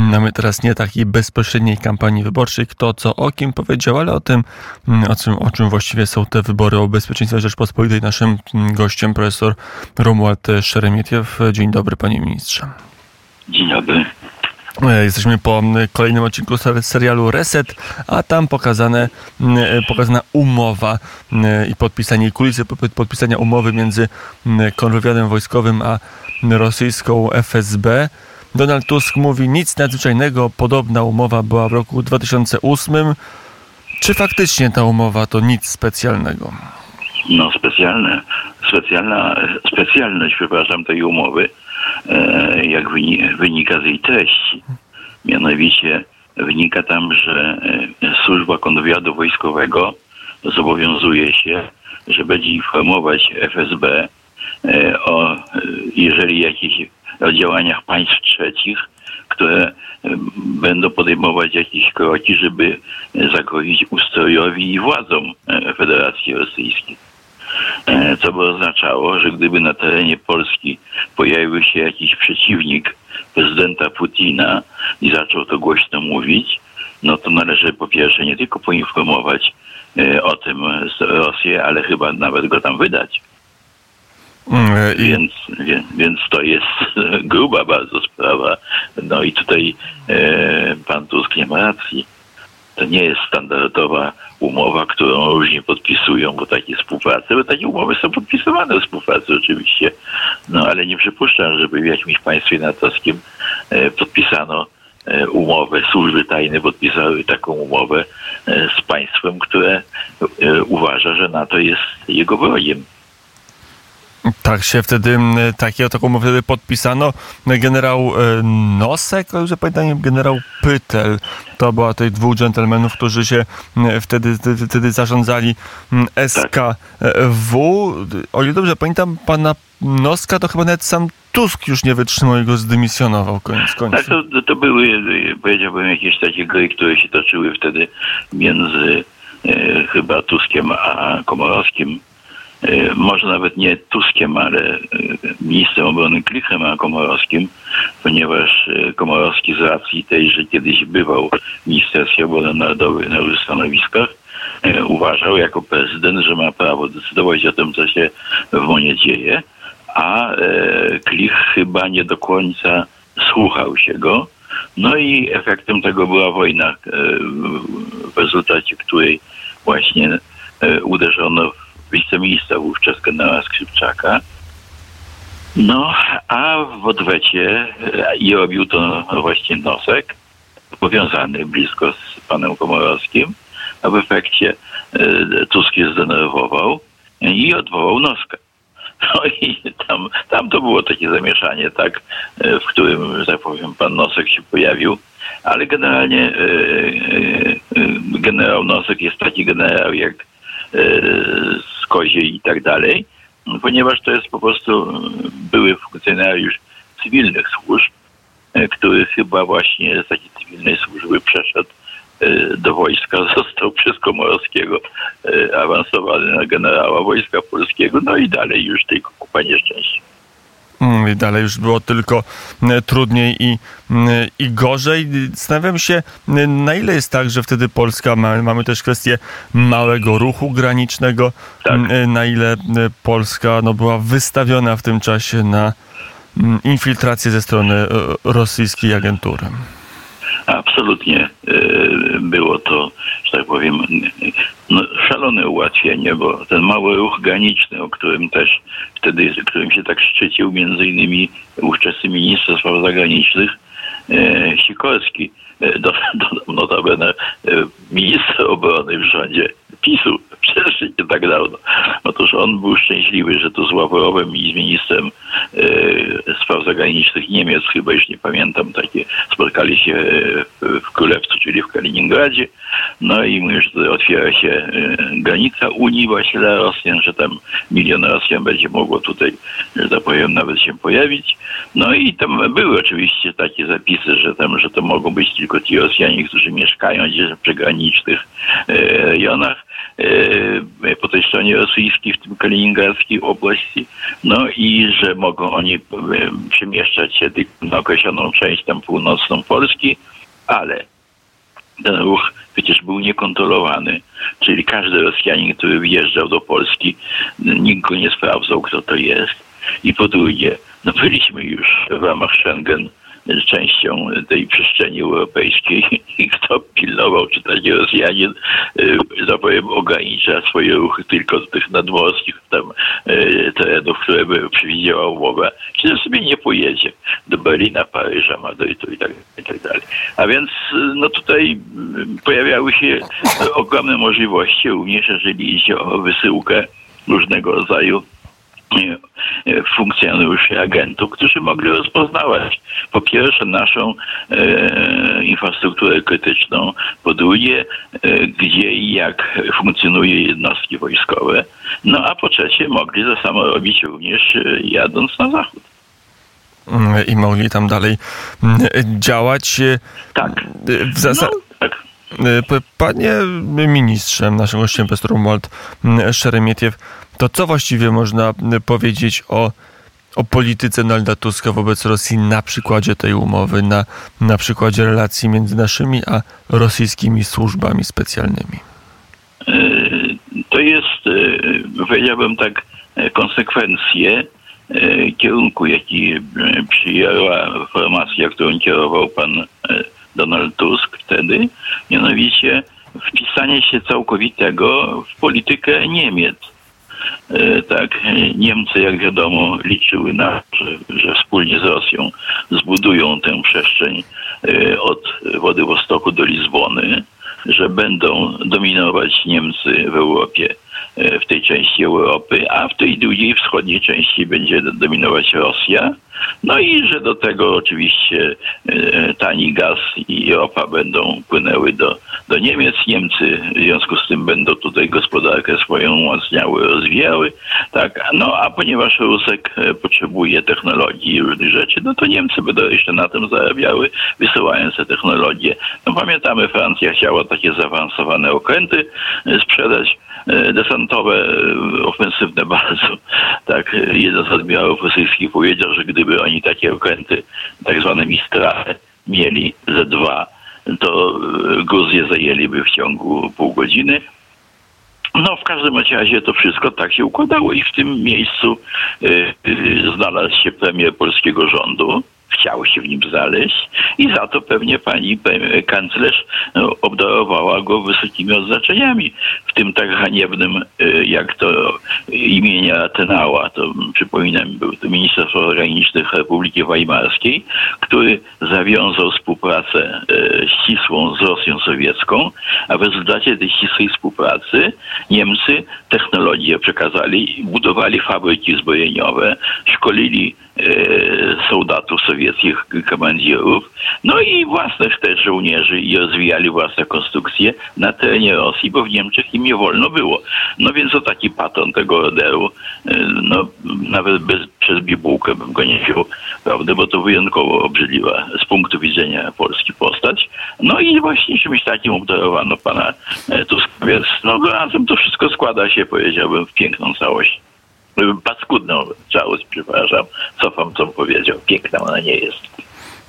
mamy teraz nie takiej bezpośredniej kampanii wyborczej, kto co o kim powiedział, ale o tym, o czym, o czym właściwie są te wybory o bezpieczeństwie Rzeczpospolitej. Naszym gościem profesor Romuald Szeremietiew. Dzień dobry panie ministrze. Dzień dobry. E, jesteśmy po kolejnym odcinku serialu Reset, a tam pokazane, e, pokazana umowa i podpisanie kulisy podpisania umowy między kontrwywiadem wojskowym a rosyjską FSB. Donald Tusk mówi nic nadzwyczajnego, podobna umowa była w roku 2008. Czy faktycznie ta umowa to nic specjalnego? No specjalne, specjalna, specjalność, przepraszam, tej umowy E, jak wynika z jej treści. Mianowicie wynika tam, że e, służba kontrwywiadu wojskowego zobowiązuje się, że będzie informować FSB e, o, jeżeli jakichś o działaniach państw trzecich, które będą podejmować jakieś kroki, żeby zagrozić ustrojowi i władzom Federacji Rosyjskiej. E, co by oznaczało, że gdyby na terenie Polski pojawił się jakiś przeciwnik prezydenta Putina i zaczął to głośno mówić, no to należy po pierwsze nie tylko poinformować e, o tym Rosję, ale chyba nawet go tam wydać. Mm, e, więc, więc, więc to jest gruba bardzo sprawa. No i tutaj e, pan Tusk nie ma racji. To nie jest standardowa umowa, którą różnie podpisują bo takie współpracy, bo takie umowy są podpisywane współpracy oczywiście, no ale nie przypuszczam, żeby w jakimś państwie natowskim e, podpisano e, umowę, służby tajne podpisały taką umowę e, z państwem, które uważa, że NATO jest jego wrogiem. Tak się wtedy, takie taką umowę wtedy podpisano. Generał e, Nosek, o że pamiętam, generał Pytel, to była tych dwóch dżentelmenów, którzy się wtedy, wtedy, zarządzali SKW. O ile dobrze pamiętam, pana Noska to chyba nawet sam Tusk już nie wytrzymał i go zdymisjonował koniec końców. Tak, to, to były, powiedziałbym, jakieś takie gry, które się toczyły wtedy między e, chyba Tuskiem a Komorowskim E, może nawet nie Tuskiem, ale e, ministrem obrony Klichem, a Komorowskim, ponieważ e, Komorowski z racji tej, że kiedyś bywał w Ministerstwie Obrony Narodowej na różnych stanowiskach, uważał jako prezydent, że ma prawo decydować o tym, co się w Monie dzieje, a Klich chyba nie do końca słuchał się go. No i efektem tego była wojna, w rezultacie której właśnie uderzono wiceministra wówczas generała Skrzypczaka. No, a w odwecie e, i robił to właśnie Nosek, powiązany blisko z panem Komorowskim, a w efekcie e, Tusk zdenerwował i odwołał Noska. No i tam, tam to było takie zamieszanie, tak, e, w którym, tak powiem, pan Nosek się pojawił, ale generalnie generał Nosek jest taki generał jak Kozie i tak dalej, ponieważ to jest po prostu były funkcjonariusz cywilnych służb, który chyba właśnie z takiej cywilnej służby przeszedł e, do wojska, został przez Komorowskiego e, awansowany na generała Wojska Polskiego, no i dalej już tej kupa nieszczęścia. Mm, I dalej już było tylko mm, trudniej i, mm, i gorzej. Zastanawiam się, na ile jest tak, że wtedy Polska ma, mamy też kwestię małego ruchu granicznego, tak. na ile Polska no, była wystawiona w tym czasie na infiltrację ze strony e, rosyjskiej agentury. Absolutnie e, było to, że tak powiem, no, szalone ułatwienie, bo ten mały ruch graniczny, o którym też wtedy, którym się tak szczycił między innymi ówczesny minister spraw zagranicznych e, Sikorski, e, do, do, notabene e, minister obrony w rządzie PiSu, przecież nie tak dawno. Otóż on był szczęśliwy, że to z Ławrowem i z ministrem e, spraw zagranicznych Niemiec, chyba już nie pamiętam, takie spotkali się w, w Królewcu, czyli w Kaliningradzie. No i mówię, że otwiera się e, granica Unii właśnie dla Rosjan, że tam milion Rosjan będzie mogło tutaj, że tak powiem, nawet się pojawić. No i tam były oczywiście takie zapisy, że tam, że to mogą być tylko ci Rosjanie, którzy mieszkają gdzieś w przygranicznych e, rejonach. Po tej stronie rosyjskiej, w tym kaliningradzkiej oblasti, no i że mogą oni przemieszczać się na określoną część tam północną Polski, ale ten ruch przecież był niekontrolowany, czyli każdy Rosjanin, który wjeżdżał do Polski, nikt go nie sprawdzał, kto to jest. I po drugie, no byliśmy już w ramach Schengen częścią tej przestrzeni europejskiej i kto pilnował, czy taki Rosjanin, y, że powiem, ogranicza swoje ruchy tylko do tych nadmorskich tam y, terenów, które by przewidziała umowa, czy sobie nie pojedzie do Berlina, Paryża, Madrytu i tak, i tak dalej. A więc no tutaj pojawiały się ogromne możliwości, również jeżeli idzie o wysyłkę różnego rodzaju funkcjonariuszy, agentów, którzy mogli rozpoznawać po pierwsze naszą e, infrastrukturę krytyczną, po drugie e, gdzie i jak funkcjonuje jednostki wojskowe, no a po trzecie mogli to samo robić również e, jadąc na zachód. I mogli tam dalej mm, działać. Tak. W zasadzie. No. Panie ministrze, naszym gościem jest Romuald Szeremietiew. To co właściwie można powiedzieć o, o polityce Donalda Tuska wobec Rosji na przykładzie tej umowy, na, na przykładzie relacji między naszymi a rosyjskimi służbami specjalnymi? E, to jest, e, powiedziałbym tak, e, konsekwencje kierunku, jaki przyjęła formacja, którą kierował pan Donald Tusk wtedy, mianowicie wpisanie się całkowitego w politykę Niemiec E, tak, Niemcy, jak wiadomo, liczyły na to, że, wspólnie z Rosją zbudują tę przestrzeń e, od Wodywostoku do Lizbony, że będą dominować Niemcy w Europie E, w tej części Europy, a w tej drugiej wschodniej części będzie dominować Rosja. No i że do tego oczywiście e, tani gaz i ropa będą płynęły do, do Niemiec. Niemcy w związku z tym będą tutaj gospodarkę swoją umacniały, rozwijały. Tak, no a ponieważ Rusek e, potrzebuje technologii i różnych rzeczy, no to Niemcy będą jeszcze na tym zarabiały, wysyłając te technologie. No pamiętamy, Francja chciała takie zaawansowane okręty sprzedać desantowe, ofensywne bardzo. Tak, jeden z admirałów rosyjskich powiedział, że gdyby oni takie okręty, tak zwane Mistrale, mieli ze dwa, to Gruzję zajęliby w ciągu pół godziny. No, w każdym razie to wszystko tak się układało i w tym miejscu y, y, znalazł się premier polskiego rządu, chciał się w nim znaleźć i za to pewnie pani kanclerz no, obdarowała go wysokimi odznaczeniami, w tym tak haniebnym y, jak to imienia Tenała, to przypominam, był to minister spraw zagranicznych Republiki Weimarskiej, który zawiązał współpracę y, ścisłą z Rosją sowiecką, a w rezultacie tej ścisłej współpracy Niemcy technologię przekazali, budowali fabryki zbrojeniowe, szkolili E, soldatów sowieckich, komandierów, no i własnych też żołnierzy i rozwijali własne konstrukcje na terenie Rosji, bo w Niemczech im nie wolno było. No więc to taki paton tego roderu, e, no nawet bez, przez bibułkę bym go nie wziął, prawda, bo to wyjątkowo obrzydliwa z punktu widzenia Polski postać. No i właśnie czymś takim obdarowano pana e, Tuska, więc no razem to wszystko składa się, powiedziałbym, w piękną całość paskudną całość, przepraszam, cofam, co powiedział. Piękna ona nie jest.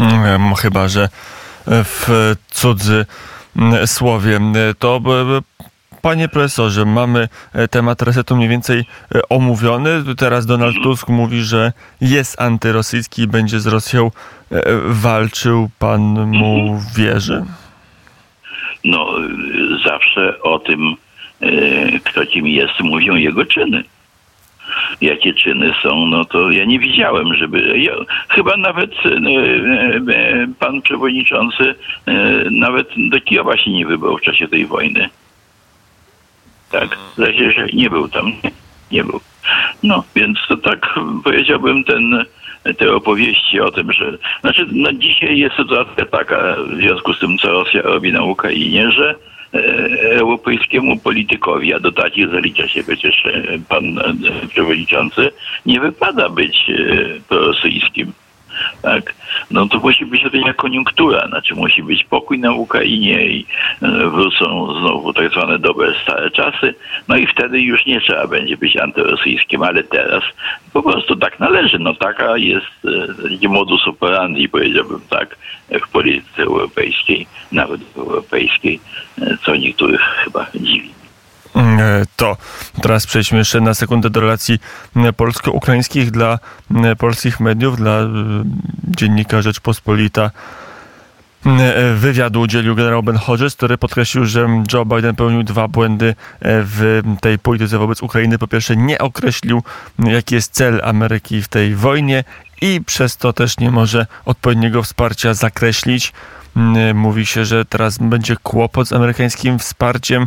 Mm, chyba, że w cudzy mm, słowie. To Panie profesorze, mamy e, temat resetu mniej więcej e, omówiony. Teraz Donald mhm. Tusk mówi, że jest antyrosyjski i będzie z Rosją e, walczył. Pan mu mhm. wierzy? No, zawsze o tym, kto kim jest, mówią jego czyny jakie czyny są, no to ja nie widziałem, żeby. Ja, chyba nawet e, e, pan przewodniczący e, nawet do Kijowa się nie wybrał w czasie tej wojny. Tak, zdaje że nie był tam. Nie, nie był. No, więc to tak powiedziałbym ten te opowieści o tym, że znaczy no dzisiaj jest sytuacja taka w związku z tym, co Rosja robi na Ukrainie, że E, europejskiemu politykowi, a do takich zalicza się przecież e, pan e, przewodniczący, nie wypada być prorosyjskim. Tak? No to musi być odpowiednia koniunktura, znaczy musi być pokój na Ukrainie i e, wrócą znowu tak zwane dobre, stare czasy, no i wtedy już nie trzeba będzie być antyrosyjskim, ale teraz po prostu tak należy. No taka jest e, taki modus operandi, powiedziałbym tak, w polityce europejskiej, nawet europejskiej, e, co niektórych chyba dziwi. E, to teraz przejdźmy jeszcze na sekundę do relacji polsko-ukraińskich dla polskich mediów, dla dziennika Rzeczpospolita. Wywiadu udzielił generał Ben Hodges, który podkreślił, że Joe Biden pełnił dwa błędy w tej polityce wobec Ukrainy. Po pierwsze, nie określił, jaki jest cel Ameryki w tej wojnie i przez to też nie może odpowiedniego wsparcia zakreślić. Mówi się, że teraz będzie kłopot z amerykańskim wsparciem.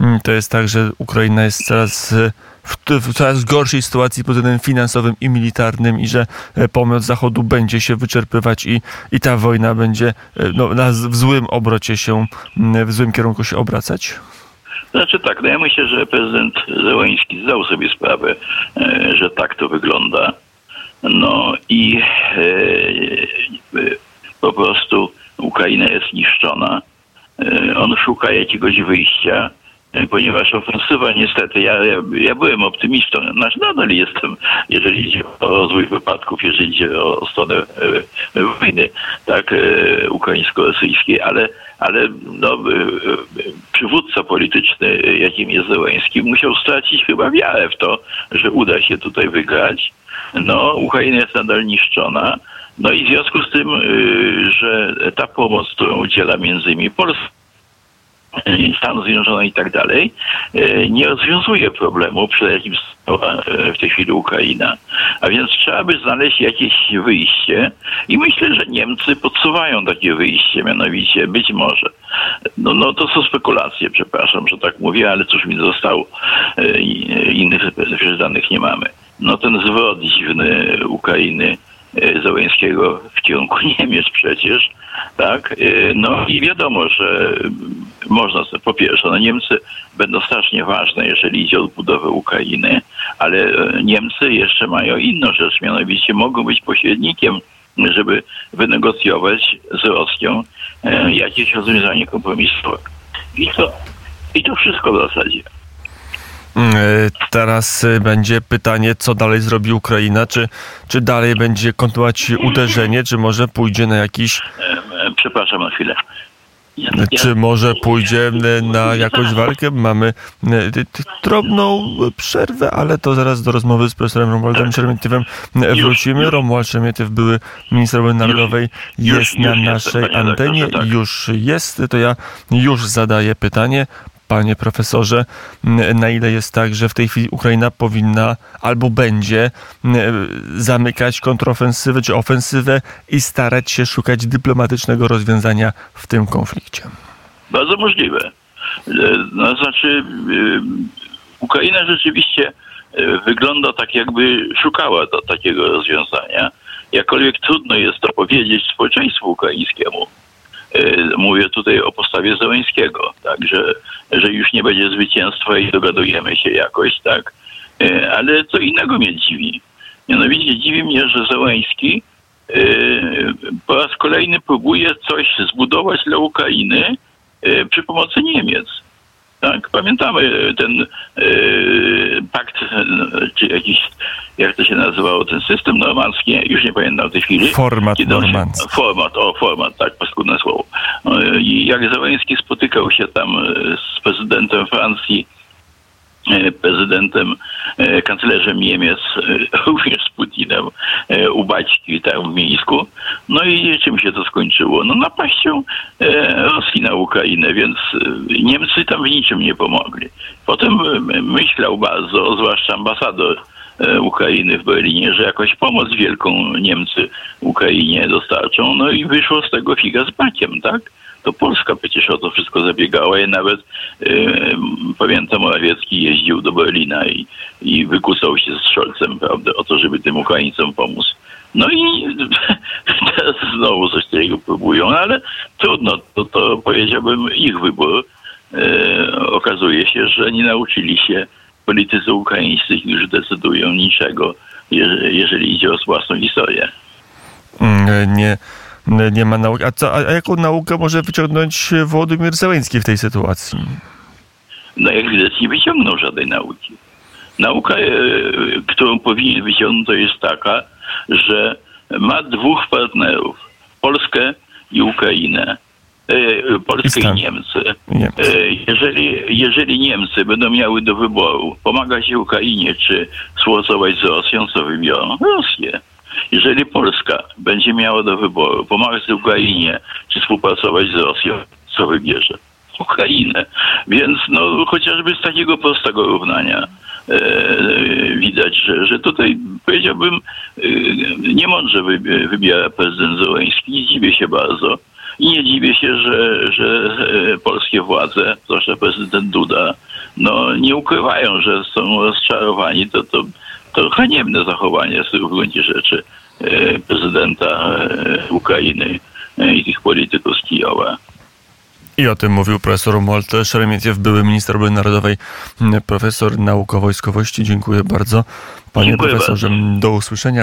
Mm, to jest tak, że Ukraina jest coraz w, w coraz gorszej sytuacji pod względem finansowym i militarnym i że e, pomoc Zachodu będzie się wyczerpywać i, i ta wojna będzie e, no, na, w złym obrocie się, w złym kierunku się obracać? Znaczy tak, no ja myślę, że prezydent Zełański zdał sobie sprawę, e, że tak to wygląda. No i po prostu Ukraina jest niszczona. On szuka jakiegoś wyjścia ponieważ ofensywa niestety, ja, ja, ja byłem optymistą, znaczy nadal jestem, jeżeli idzie o rozwój wypadków, jeżeli idzie o, stronę e, wojny, tak, e, ukraińsko-rosyjskiej, ale, ale no, e, przywódca polityczny, jakim jest Zełański, musiał stracić chyba wiarę w to, że uda się tutaj wygrać. No, Ukraina jest nadal niszczona. No i w związku z tym, że ta pomoc, którą udziela między innymi Polska, Stanów Zjednoczonych i tak dalej, e, nie rozwiązuje problemu, przed jakim stała e, w tej chwili Ukraina. A więc trzeba by znaleźć jakieś wyjście i myślę, że Niemcy podsuwają takie wyjście, mianowicie być może. No, no to są spekulacje, przepraszam, że tak mówię, ale cóż mi zostało. E, innych danych nie mamy. No ten zwrot dziwny Ukrainy Załęskiego w kierunku Niemiec przecież, tak? No i wiadomo, że można po pierwsze, no Niemcy będą strasznie ważne, jeżeli idzie o budowę Ukrainy, ale e, Niemcy jeszcze mają inną rzecz, mianowicie mogą być pośrednikiem, żeby wynegocjować z Rosją e, jakieś rozwiązanie kompromisowe. I to, i to wszystko w zasadzie. Mm, e, teraz będzie pytanie, co dalej zrobi Ukraina? Czy, czy dalej będzie kontynuować uderzenie, czy może pójdzie na jakiś. Przepraszam na chwilę. Czy może pójdzie na jakąś walkę? Mamy e, drobną przerwę, ale to zaraz do rozmowy z profesorem Romualdem tak. Szermietywem wrócimy. Romuald Szermietyw, były minister obrony narodowej, jest na naszej antenie. Tak. Już jest, to ja już zadaję pytanie panie profesorze, na ile jest tak, że w tej chwili Ukraina powinna albo będzie zamykać kontrofensywę czy ofensywę i starać się szukać dyplomatycznego rozwiązania w tym konflikcie? Bardzo możliwe. E, no, znaczy, e, Ukraina rzeczywiście e, wygląda tak, jakby szukała takiego rozwiązania. Jakkolwiek trudno jest to powiedzieć społeczeństwu ukraińskiemu. Mówię tutaj o postawie Zełańskiego, tak, że, że już nie będzie zwycięstwa i dogadujemy się jakoś, tak. Ale co innego mnie dziwi. Mianowicie dziwi mnie, że Zełański po raz kolejny próbuje coś zbudować dla Ukrainy przy pomocy Niemiec. Tak, pamiętamy ten e, pakt, czy jakiś, jak to się nazywało, ten system normandzki, już nie pamiętam w tej chwili. Format normandzki. Format, o, format, tak, paskudne słowo. I jak Załęski spotykał się tam z prezydentem Francji, E, prezydentem, e, kanclerzem Niemiec, e, również z Putinem u Baćki tam w Mińsku. No i czym się to skończyło? No napaścią Rosji na Ukrainę, więc Niemcy tam w niczym nie pomogli. Potem myślał bardzo, zwłaszcza ambasador Ukrainy w Berlinie, że jakąś pomoc wielką Niemcy Ukrainie dostarczą. No i wyszło z tego figa z bakiem, tak? To Polska przecież o to wszystko zabiegała i nawet yy, pamiętam Morawiecki jeździł do Berlina i, i wykusał się z Scholzem, prawda, o to, żeby tym Ukraińcom pomóc. No i teraz znowu coś takiego próbują, ale trudno, to, to powiedziałbym ich wybór. Yy, okazuje się, że nie nauczyli się politycy ukraińscy już decydują niczego, jeżeli idzie o własną historię. mm, nie, nie ma nauki. A, co, a jaką naukę może wyciągnąć Wołodymyr Zełenski w tej sytuacji? No jak widać nie wyciągnął żadnej nauki. Nauka, e, którą powinien wyciągnąć, to jest taka, że ma dwóch partnerów. Polskę i Ukrainę. E, Polskę i. Niemcy. E, Jeżeli, jeżeli Niemcy będą miały do wyboru pomagać Ukrainie czy współpracować z Rosją, co wybiorą? Rosję. Jeżeli Polska będzie miała do wyboru pomagać Ukrainie czy współpracować z Rosją, co wybierze? Ukrainę. Więc no, chociażby z takiego prostego równania e, widać, że, że tutaj powiedziałbym e, niemądrze wybi- wybiera prezydent. Nie dziwię się bardzo. I nie dziwię się, że, że e, polskie władze, zwłaszcza prezydent Duda, no nie ukrywają, że są rozczarowani. To, to, to haniebne zachowanie w gruncie rzeczy e, prezydenta e, Ukrainy e, i tych polityków z Kijowa. I o tym mówił profesor Molt Szeremieciew, były minister obrony narodowej, profesor nauk o wojskowości. Dziękuję bardzo. Panie Dziękuję profesorze, do usłyszenia.